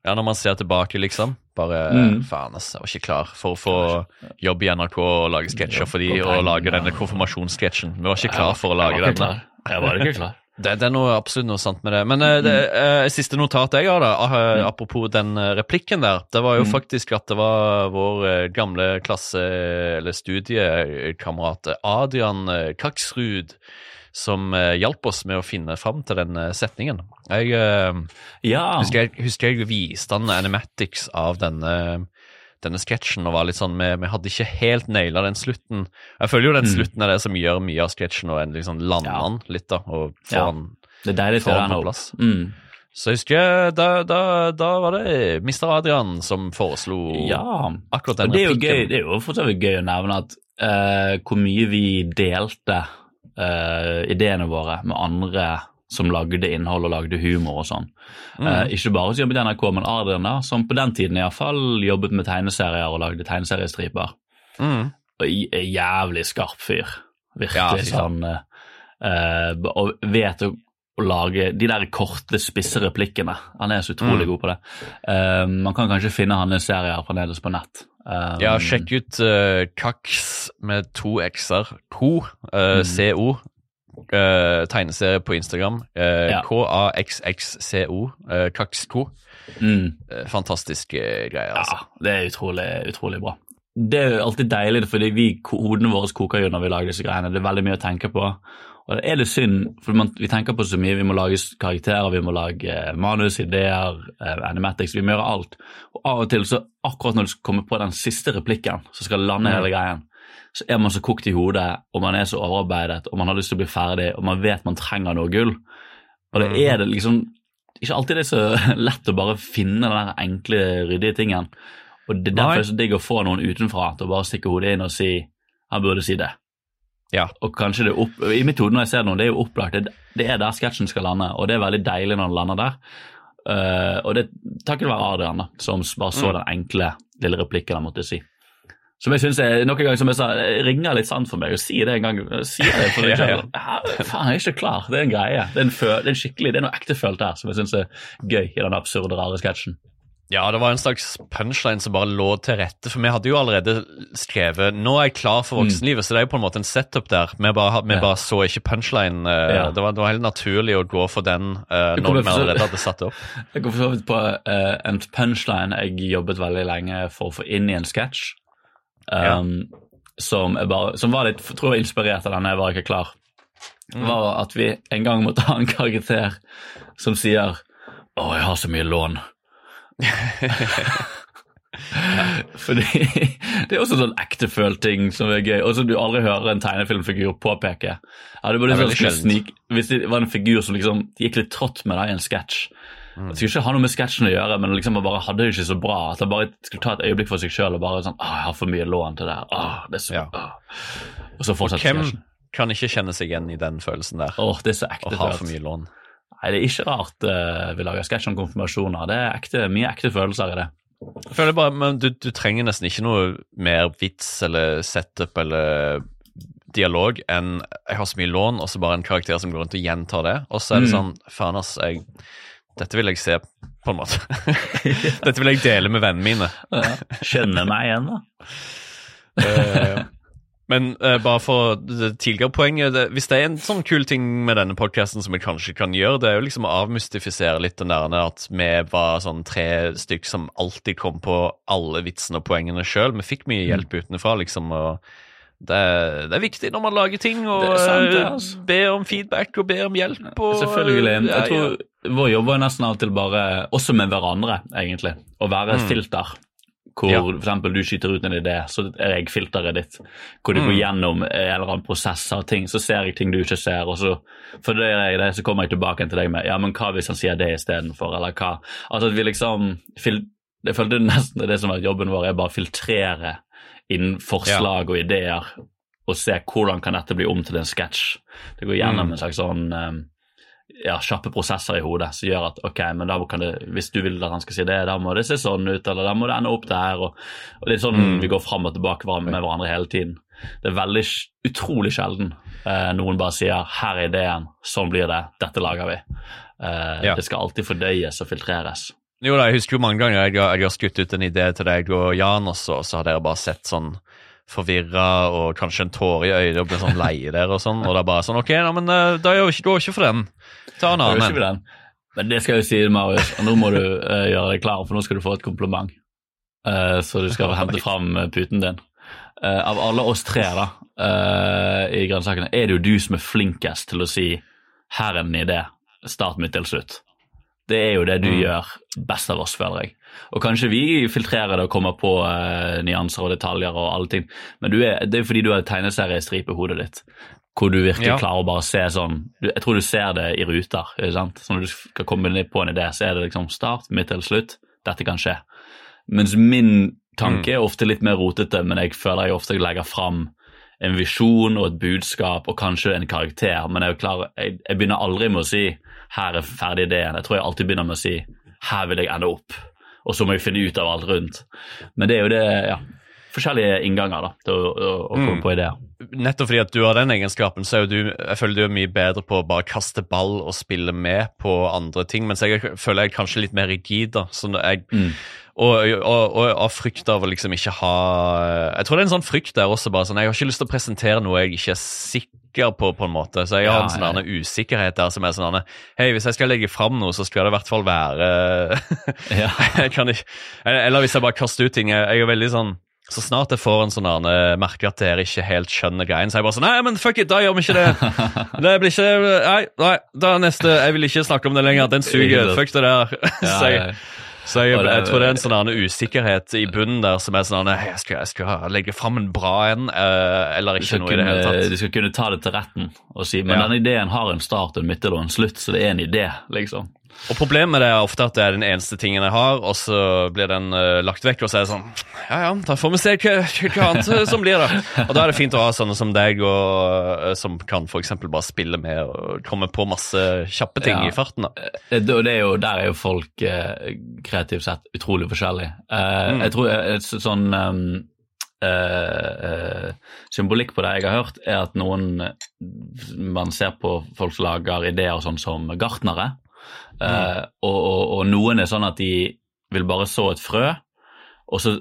[SPEAKER 2] Ja, når man ser tilbake, liksom. Bare
[SPEAKER 1] Mm.
[SPEAKER 2] faen, ass, jeg var ikke klar for å få jobb i NRK og lage sketsjer for de,
[SPEAKER 1] og
[SPEAKER 2] lage denne konfirmasjonssketsjen. Vi var ikke klar for å
[SPEAKER 1] jeg
[SPEAKER 2] lage
[SPEAKER 1] var ikke
[SPEAKER 2] denne.
[SPEAKER 1] klar. Jeg var ikke klar.
[SPEAKER 2] Det, det er noe, absolutt noe sant med det. Men eh, det eh, siste notat jeg har, da, ah, eh, apropos den replikken der, det var jo
[SPEAKER 1] Mm.
[SPEAKER 2] faktisk at det var vår gamle klasse- eller studiekamerat Adrian Kaksrud som eh, hjalp oss med å finne fram til den eh, setningen. Jeg eh,
[SPEAKER 1] Ja.
[SPEAKER 2] husker, jeg, husker jeg viste han animatics av denne denne sketsjen og var litt sånn, vi, vi hadde ikke helt naila den slutten. Jeg føler jo den
[SPEAKER 1] Mm.
[SPEAKER 2] slutten er det som gjør mye av sketsjen, og endelig liksom lander
[SPEAKER 1] Ja.
[SPEAKER 2] den litt, da, og får
[SPEAKER 1] Ja.
[SPEAKER 2] den
[SPEAKER 1] Det deilig
[SPEAKER 2] Få
[SPEAKER 1] til
[SPEAKER 2] den
[SPEAKER 1] den
[SPEAKER 2] på plass.
[SPEAKER 1] Mm.
[SPEAKER 2] så jeg husker da, da, da var det Mr. Adrian som foreslo
[SPEAKER 1] Ja.
[SPEAKER 2] akkurat
[SPEAKER 1] den
[SPEAKER 2] den
[SPEAKER 1] det er jo gøy, det er jo for så vidt gøy å nevne at uh, hvor mye vi delte eh, ideene våre med andre som lagde innhold og lagde humor og sånn.
[SPEAKER 2] Mm.
[SPEAKER 1] Uh, ikke bare som jobbet i NRK, men Adrian, da, som på den tiden iallfall jobbet med tegneserier og lagde tegneseriestriper.
[SPEAKER 2] Mm.
[SPEAKER 1] Og jævlig skarp fyr. Virkelig
[SPEAKER 2] Ja,
[SPEAKER 1] sånn eh, Og vet å, lage de der korte, spisse replikkene. Han er så utrolig
[SPEAKER 2] Mm.
[SPEAKER 1] god på det. Um, man kan kanskje finne hans serier fremdeles på nett. Um,
[SPEAKER 2] Ja, sjekk ut uh, Kaks med to x-er. Co. Uh,
[SPEAKER 1] Mm.
[SPEAKER 2] CO. eh, tegneserie på Instagram. Uh,
[SPEAKER 1] Ja.
[SPEAKER 2] K-A-X-X-C-O. Uh, Kaksko.
[SPEAKER 1] mm.
[SPEAKER 2] Fantastiske greier, altså.
[SPEAKER 1] Ja, det er utrolig, utrolig bra. Det er jo alltid deilig, fordi vi, hodene våre koker jo når vi lager disse greiene. Det er veldig mye å tenke på. Og det er litt synd, for man, vi tenker på så mye. Vi må lage karakterer, vi må lage eh, manus, ideer, eh, animatics. Vi må gjøre alt. Og av og til, så akkurat når du skal komme på den siste replikken, så skal lande
[SPEAKER 2] Mm.
[SPEAKER 1] hele greien, så er man så kokt i hodet, og man er så overarbeidet, og man har lyst til å bli ferdig, og man vet man trenger noe gull. Og det
[SPEAKER 2] Mhm.
[SPEAKER 1] er det liksom ikke alltid det er så lett å bare finne den der enkle, ryddige tingen. Og det er derfor det er så digg å få noen utenfra til å bare stikke hodet inn og si han burde si det.
[SPEAKER 2] Ja.
[SPEAKER 1] Og kanskje det opp, I mitt hode når jeg ser noe, det er jo opplagt. Det, det er der sketsjen skal lande, og det er veldig deilig når den lander der. Uh, og det takket være Adrian, da, som bare så
[SPEAKER 2] Mm.
[SPEAKER 1] den enkle lille replikken han måtte si. Som jeg synes er noen ganger som jeg sa, ringer litt sant for meg å si det en gang. Si det for deg
[SPEAKER 2] Ja, ja.
[SPEAKER 1] selv. Ja, faen, jeg er ikke klar. Det er en greie. Det er, en det er, en skikkelig, det er noe ektefølt her som jeg syns er gøy i den absurde, rare sketsjen.
[SPEAKER 2] Ja, det var en slags punchline som bare lå til rette, for vi hadde jo allerede skrevet 'Nå er jeg klar for voksenlivet', så det er jo på en måte en setup der. Vi bare, vi
[SPEAKER 1] Ja.
[SPEAKER 2] bare så ikke punchline. eh,
[SPEAKER 1] Ja.
[SPEAKER 2] det, var, det var helt naturlig å gå for den
[SPEAKER 1] uh,
[SPEAKER 2] når vi allerede hadde satt opp.
[SPEAKER 1] Jeg går for så vidt på uh, en punchline jeg jobbet veldig lenge for å få inn i en sketsj. Um, som, som var litt tror jeg, inspirert av den, jeg var ikke klar. var at vi en gang måtte ha en karakter som sier 'Å, jeg har så mye lån'. Fordi Det er også sånn ektefølt ting som er gøy, og som du aldri hører en tegnefilmfigur påpeke. Ja, det bare sånn, snik, hvis det var en figur som liksom gikk litt trått med deg i en sketsj Det skulle ikke ha noe med sketsjen å gjøre, men liksom bare hadde det ikke så bra. At han bare skulle ta et øyeblikk for seg sjøl og bare sånn 'Å, jeg har for mye lån til det her'. Åh, det er så,
[SPEAKER 2] Ja.
[SPEAKER 1] Og så fortsetter
[SPEAKER 2] Hvem kan ikke kjenne seg igjen i den følelsen der?
[SPEAKER 1] Åh, det er så
[SPEAKER 2] Å
[SPEAKER 1] ekte
[SPEAKER 2] ha for mye lån.
[SPEAKER 1] Nei, det er ikke rart uh, vi lager sketsj om konfirmasjoner. Det er ekte, mye ekte følelser i det.
[SPEAKER 2] Jeg føler bare, men du, du trenger nesten ikke noe mer vits eller setup eller dialog enn 'jeg har så mye lån', og så bare en karakter som går rundt og gjentar det. Og så er det
[SPEAKER 1] Mm.
[SPEAKER 2] sånn Faen, ass, jeg, dette vil jeg se, på en måte. dette vil jeg dele med vennene mine.
[SPEAKER 1] Kjenner meg igjen, da.
[SPEAKER 2] Eh, Men uh, bare for det tidligere poenget det, Hvis det er en sånn kul ting med denne podkasten som vi kanskje kan gjøre, det er jo liksom å avmystifisere litt den der at vi var sånn tre stykk som alltid kom på alle vitsene og poengene sjøl. Vi fikk mye hjelp utenfra, liksom. og det, det er viktig når man lager ting, og
[SPEAKER 1] er sant,
[SPEAKER 2] eh,
[SPEAKER 1] altså.
[SPEAKER 2] be om feedback og be om hjelp. Og,
[SPEAKER 1] Selvfølgelig.
[SPEAKER 2] Ja,
[SPEAKER 1] Jeg tror Vår jobb er nesten alltid bare, også med hverandre, egentlig, å være et
[SPEAKER 2] Mm.
[SPEAKER 1] filter. Hvor
[SPEAKER 2] Ja.
[SPEAKER 1] eksempel du skyter ut en idé, så er jeg filteret ditt. Hvor du
[SPEAKER 2] Mm.
[SPEAKER 1] går gjennom en eller annen prosess av ting, så ser jeg ting du ikke ser. og så Fordøyer jeg det, så kommer jeg tilbake til deg med ja, men hva hvis han sier det istedenfor, eller hva. Altså at vi liksom Jeg følte nesten det det som var jobben vår, er bare å filtrere inn forslag og ideer og se hvordan kan dette bli om til en sketsj. Det går gjennom
[SPEAKER 2] Mm.
[SPEAKER 1] en slags sånn eh, ja, kjappe prosesser i hodet som gjør at ok, men da kan det, hvis du vil at han skal si det, da må det se sånn ut, eller da må det ende opp der. Og, og det er sånn
[SPEAKER 2] Mm.
[SPEAKER 1] vi går fram og tilbake med hverandre hele tiden. Det er veldig utrolig sjelden eh, noen bare sier 'her er ideen, sånn blir det, dette lager vi'. Eh,
[SPEAKER 2] Ja.
[SPEAKER 1] Det skal alltid fordøyes og filtreres.
[SPEAKER 2] Jo da, jeg husker jo mange ganger jeg, har- jeg har skutt ut en idé til deg og Jan, også, og så, så har dere bare sett sånn forvirra og kanskje en tåre i øyet og blir sånn lei der og sånn, og det er bare sånn OK, nei, men eh, da gjør vi ikke, går ikke for den. Ta en annen.
[SPEAKER 1] Men det skal jeg si, Marius, og nå må du uh, gjøre deg klar, for nå skal du få et kompliment. Uh, så du skal hente fram puten din. Uh, av alle oss tre da, i grønnsakene, er det jo du som er flinkest til å si 'her er en idé', start, midt til slutt. Det er jo det du
[SPEAKER 2] Mm.
[SPEAKER 1] gjør best av oss, føler jeg. Og kanskje vi filtrerer det og kommer på eh, nyanser og detaljer og alle ting, men du er, det er fordi du har tegneseriestripe i hodet ditt. Hvor du virkelig
[SPEAKER 2] Ja.
[SPEAKER 1] klarer å bare se sånn Jeg tror du ser det i ruter. sant? Så når du skal komme ned på en idé, så er det liksom start, midt eller slutt. Dette kan skje. Mens min tanke er ofte litt mer rotete, men jeg føler jeg ofte legger fram en visjon og et budskap og kanskje en karakter. Men jeg, klar, jeg, jeg begynner aldri med å si 'her er ferdig ideen'. Jeg tror jeg alltid begynner med å si 'her vil jeg ende opp', og så må vi finne ut av alt rundt. Men det er jo det, ja. Forskjellige innganger da, til å, å, å komme
[SPEAKER 2] Mm.
[SPEAKER 1] på ideer.
[SPEAKER 2] Nettopp fordi at du har den egenskapen, så er du Jeg føler du er mye bedre på å bare kaste ball og spille med på andre ting, mens jeg føler jeg er kanskje litt mer rigid, da. Så at jeg
[SPEAKER 1] Mm.
[SPEAKER 2] Og, og, og av frykt av å liksom ikke ha Jeg tror det er en sånn frykt der også, bare sånn Jeg har ikke lyst til å presentere noe jeg ikke er sikker på, på en måte. Så jeg har
[SPEAKER 1] Ja,
[SPEAKER 2] en sånn
[SPEAKER 1] ja.
[SPEAKER 2] usikkerhet der som er sånn Hei, hvis jeg skal legge fram noe, så skal det i hvert fall være
[SPEAKER 1] Ja.
[SPEAKER 2] jeg kan ikke, Eller hvis jeg bare kaster ut ting. Jeg, jeg er veldig sånn så snart jeg får en sånn Arne, merker at dere ikke helt skjønner greien, så er jeg bare sånn Nei, men fuck it, da gjør vi ikke det. Det blir ikke Nei, nei, da er neste Jeg vil ikke snakke om det lenger. Den suger. Fuck det der.
[SPEAKER 1] Ja,
[SPEAKER 2] så jeg. Så jeg, jeg tror det er en sånn annen usikkerhet i bunnen der som er sånn jeg skal, jeg skal legge fram en bra en, eh, eller ikke
[SPEAKER 1] noe
[SPEAKER 2] noe i det hele tatt.
[SPEAKER 1] De skal kunne ta det til retten og si men
[SPEAKER 2] Ja.
[SPEAKER 1] denne ideen har en start, en midtel og en slutt, så det er en idé, liksom.
[SPEAKER 2] Og Problemet er ofte at det er den eneste tingen jeg har, og så blir den uh, lagt vekk, og så er det sånn Ja ja, da får vi se hva, hva annet som blir, da. Og da er det fint å ha sånne som deg, og, uh, som kan f.eks. bare spille med og komme på masse kjappe ting
[SPEAKER 1] Ja.
[SPEAKER 2] i farten. da.
[SPEAKER 1] Eh, det- det er jo, der er jo folk uh, kreativt sett utrolig forskjellige.
[SPEAKER 2] Mm.
[SPEAKER 1] Jeg tror et så- sånn um, symbolikk på det jeg har hørt, er at noen Man ser på folk som lager ideer sånn som gartnere, eh, og, og, og noen er sånn at de vil bare så et frø, og så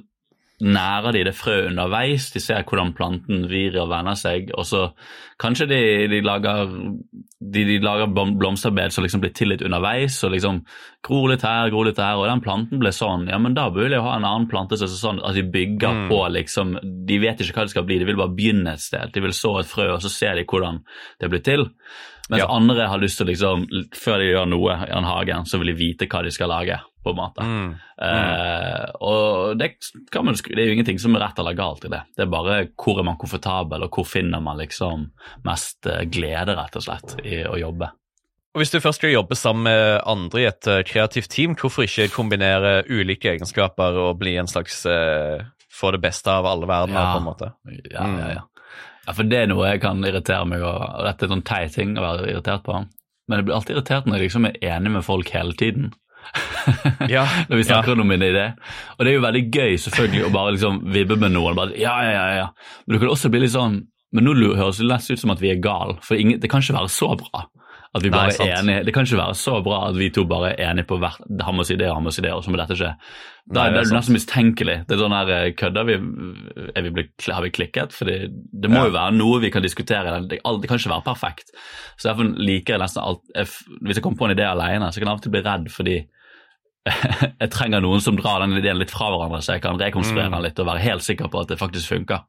[SPEAKER 1] nærer de det frø underveis. De ser hvordan planten vrir og vender seg, og så kanskje de, de lager de, de lager blomsterbed som liksom blir til litt underveis, og liksom gror litt her, gror litt der, og den planten ble sånn. Ja, men da burde jeg ha en annen plante som er sånn at de bygger
[SPEAKER 2] Mm.
[SPEAKER 1] på liksom De vet ikke hva det skal bli, de vil bare begynne et sted. De vil så et frø, og så ser de hvordan det blir til. Mens
[SPEAKER 2] Ja.
[SPEAKER 1] andre har lyst til liksom, før de gjør noe i en hagen, så vil de vite hva de skal lage, på en måte.
[SPEAKER 2] Mm.
[SPEAKER 1] Eh, og det, kan man, det er jo ingenting som er rett eller galt i det. Det er bare hvor er man komfortabel, og hvor finner man liksom mest eh, glede, rett og slett, i å jobbe.
[SPEAKER 2] Og Hvis du først skal jobbe sammen med andre i et eh, kreativt team, hvorfor ikke kombinere ulike egenskaper og bli en slags eh, Få det beste av alle verdener,
[SPEAKER 1] Ja.
[SPEAKER 2] på en måte?
[SPEAKER 1] Ja,
[SPEAKER 2] Mm.
[SPEAKER 1] ja, ja. Ja, for det er noe jeg kan irritere meg over. Dette er en sånn teit ting å være irritert på. Men jeg blir alltid irritert når jeg liksom er enig med folk hele tiden.
[SPEAKER 2] Ja,
[SPEAKER 1] når vi snakker om en idé. Og det er jo veldig gøy selvfølgelig å bare liksom vibbe med noen. Bare, ja, ja, ja, ja. Men det kan også bli litt sånn Men nå høres det nesten ut som at vi er gal, for det kan ikke være så bra. At vi bare
[SPEAKER 2] Nei,
[SPEAKER 1] er enige. Det kan ikke være så bra at vi to bare er enige på hvert Han må si det, han må si det, og så må dette skje. Da
[SPEAKER 2] Nei, det er
[SPEAKER 1] det nesten mistenkelig. Det er sånn her, eh, Kødder vi? Er vi ble, har vi klikket? Fordi det må
[SPEAKER 2] Ja.
[SPEAKER 1] jo være noe vi kan diskutere. Det, det kan ikke være perfekt. Så Derfor liker jeg nesten alt jeg, Hvis jeg kommer på en idé alene, så kan jeg av og til bli redd fordi jeg trenger noen som drar den ideen litt fra hverandre, så jeg kan rekonstruere
[SPEAKER 2] Mm.
[SPEAKER 1] den litt og være helt sikker på at det faktisk funker.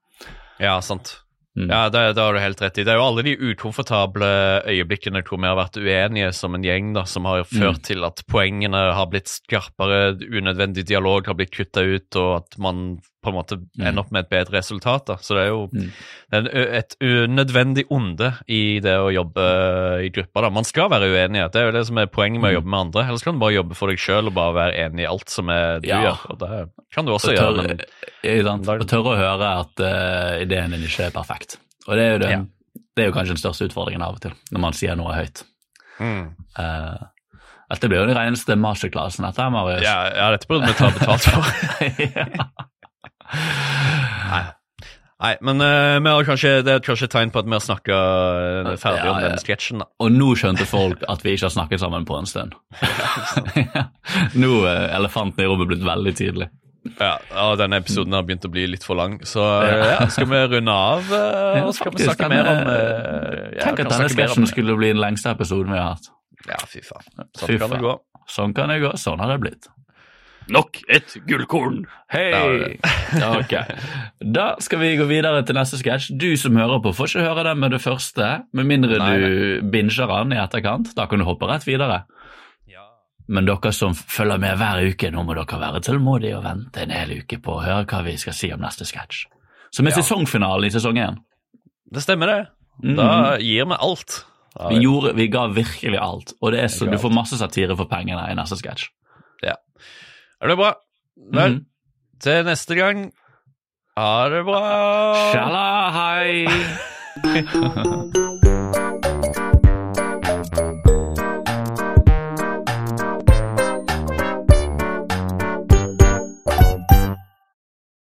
[SPEAKER 2] ja sant.
[SPEAKER 1] Mm.
[SPEAKER 2] Ja, det, det har du helt rett i. Det er jo alle de ukomfortable øyeblikkene hvor vi har vært uenige som en gjeng, da, som har ført til at poengene har blitt skarpere, unødvendig dialog har blitt kutta ut, og at man på en måte ender opp med et bedre resultat. da. Så det er jo
[SPEAKER 1] Mm.
[SPEAKER 2] en et unødvendig onde i det å jobbe i grupper. da. Man skal være uenig, Det er jo det som er poenget med å jobbe med andre. Ellers kan du bare jobbe for deg sjøl og bare være enig i alt som er du
[SPEAKER 1] Ja.
[SPEAKER 2] gjør. Og det kan du også
[SPEAKER 1] Og
[SPEAKER 2] gjøre.
[SPEAKER 1] tørre,
[SPEAKER 2] Men,
[SPEAKER 1] og tørre å høre at uh, ideen din ikke er perfekt. Og det er jo, det,
[SPEAKER 2] Ja.
[SPEAKER 1] det er jo kanskje den største utfordringen av og til, når man sier noe høyt.
[SPEAKER 2] mm.
[SPEAKER 1] Eh, dette blir jo den reneste masterclassen, dette Marius.
[SPEAKER 2] ja, ja, dette burde vi ta betalt for.
[SPEAKER 1] Ja.
[SPEAKER 2] Nei. Nei, men uh, kanskje, det er kanskje et tegn på at vi har snakka ferdig
[SPEAKER 1] Ja,
[SPEAKER 2] om
[SPEAKER 1] ja.
[SPEAKER 2] den sketsjen.
[SPEAKER 1] Og nå skjønte folk at vi ikke har snakket sammen på en stund. nå er elefanten i rommet blitt veldig tydelig.
[SPEAKER 2] Ja, og Denne episoden har begynt å bli litt for lang, så eh, ja, skal vi runde av?
[SPEAKER 1] Uh,
[SPEAKER 2] og skal vi snakke mer om
[SPEAKER 1] uh,
[SPEAKER 2] eh, ja,
[SPEAKER 1] Tenk at denne
[SPEAKER 2] om-
[SPEAKER 1] sketsjen skulle bli den lengste episoden vi har hatt.
[SPEAKER 2] Ja, fy faen.
[SPEAKER 1] Fy
[SPEAKER 2] Sånn kan det gå.
[SPEAKER 1] Sånn kan det gå. Sånn har det blitt.
[SPEAKER 4] Nok et gullkorn.
[SPEAKER 1] Hei! Ok. Da skal vi gå videre til neste sketsj. Du som hører på, får ikke høre den med det første, med mindre
[SPEAKER 2] Nei,
[SPEAKER 1] du binger den i etterkant. Da kan du hoppe rett videre.
[SPEAKER 2] Ja.
[SPEAKER 1] Men dere som følger med hver uke, nå må dere være tålmodige og vente en hel uke på å høre hva vi skal si om neste sketsj. Som er
[SPEAKER 2] Ja.
[SPEAKER 1] sesongfinalen i sesong én.
[SPEAKER 2] Det stemmer, det.
[SPEAKER 1] Mhm.
[SPEAKER 2] Da gir vi alt.
[SPEAKER 1] Vi, gjorde, vi ga virkelig alt, og det er så, du får masse satire for pengene i neste sketsj.
[SPEAKER 2] Er det bra? Vel,
[SPEAKER 1] Mhm.
[SPEAKER 2] til neste gang Ha det bra.
[SPEAKER 1] Shala, hei!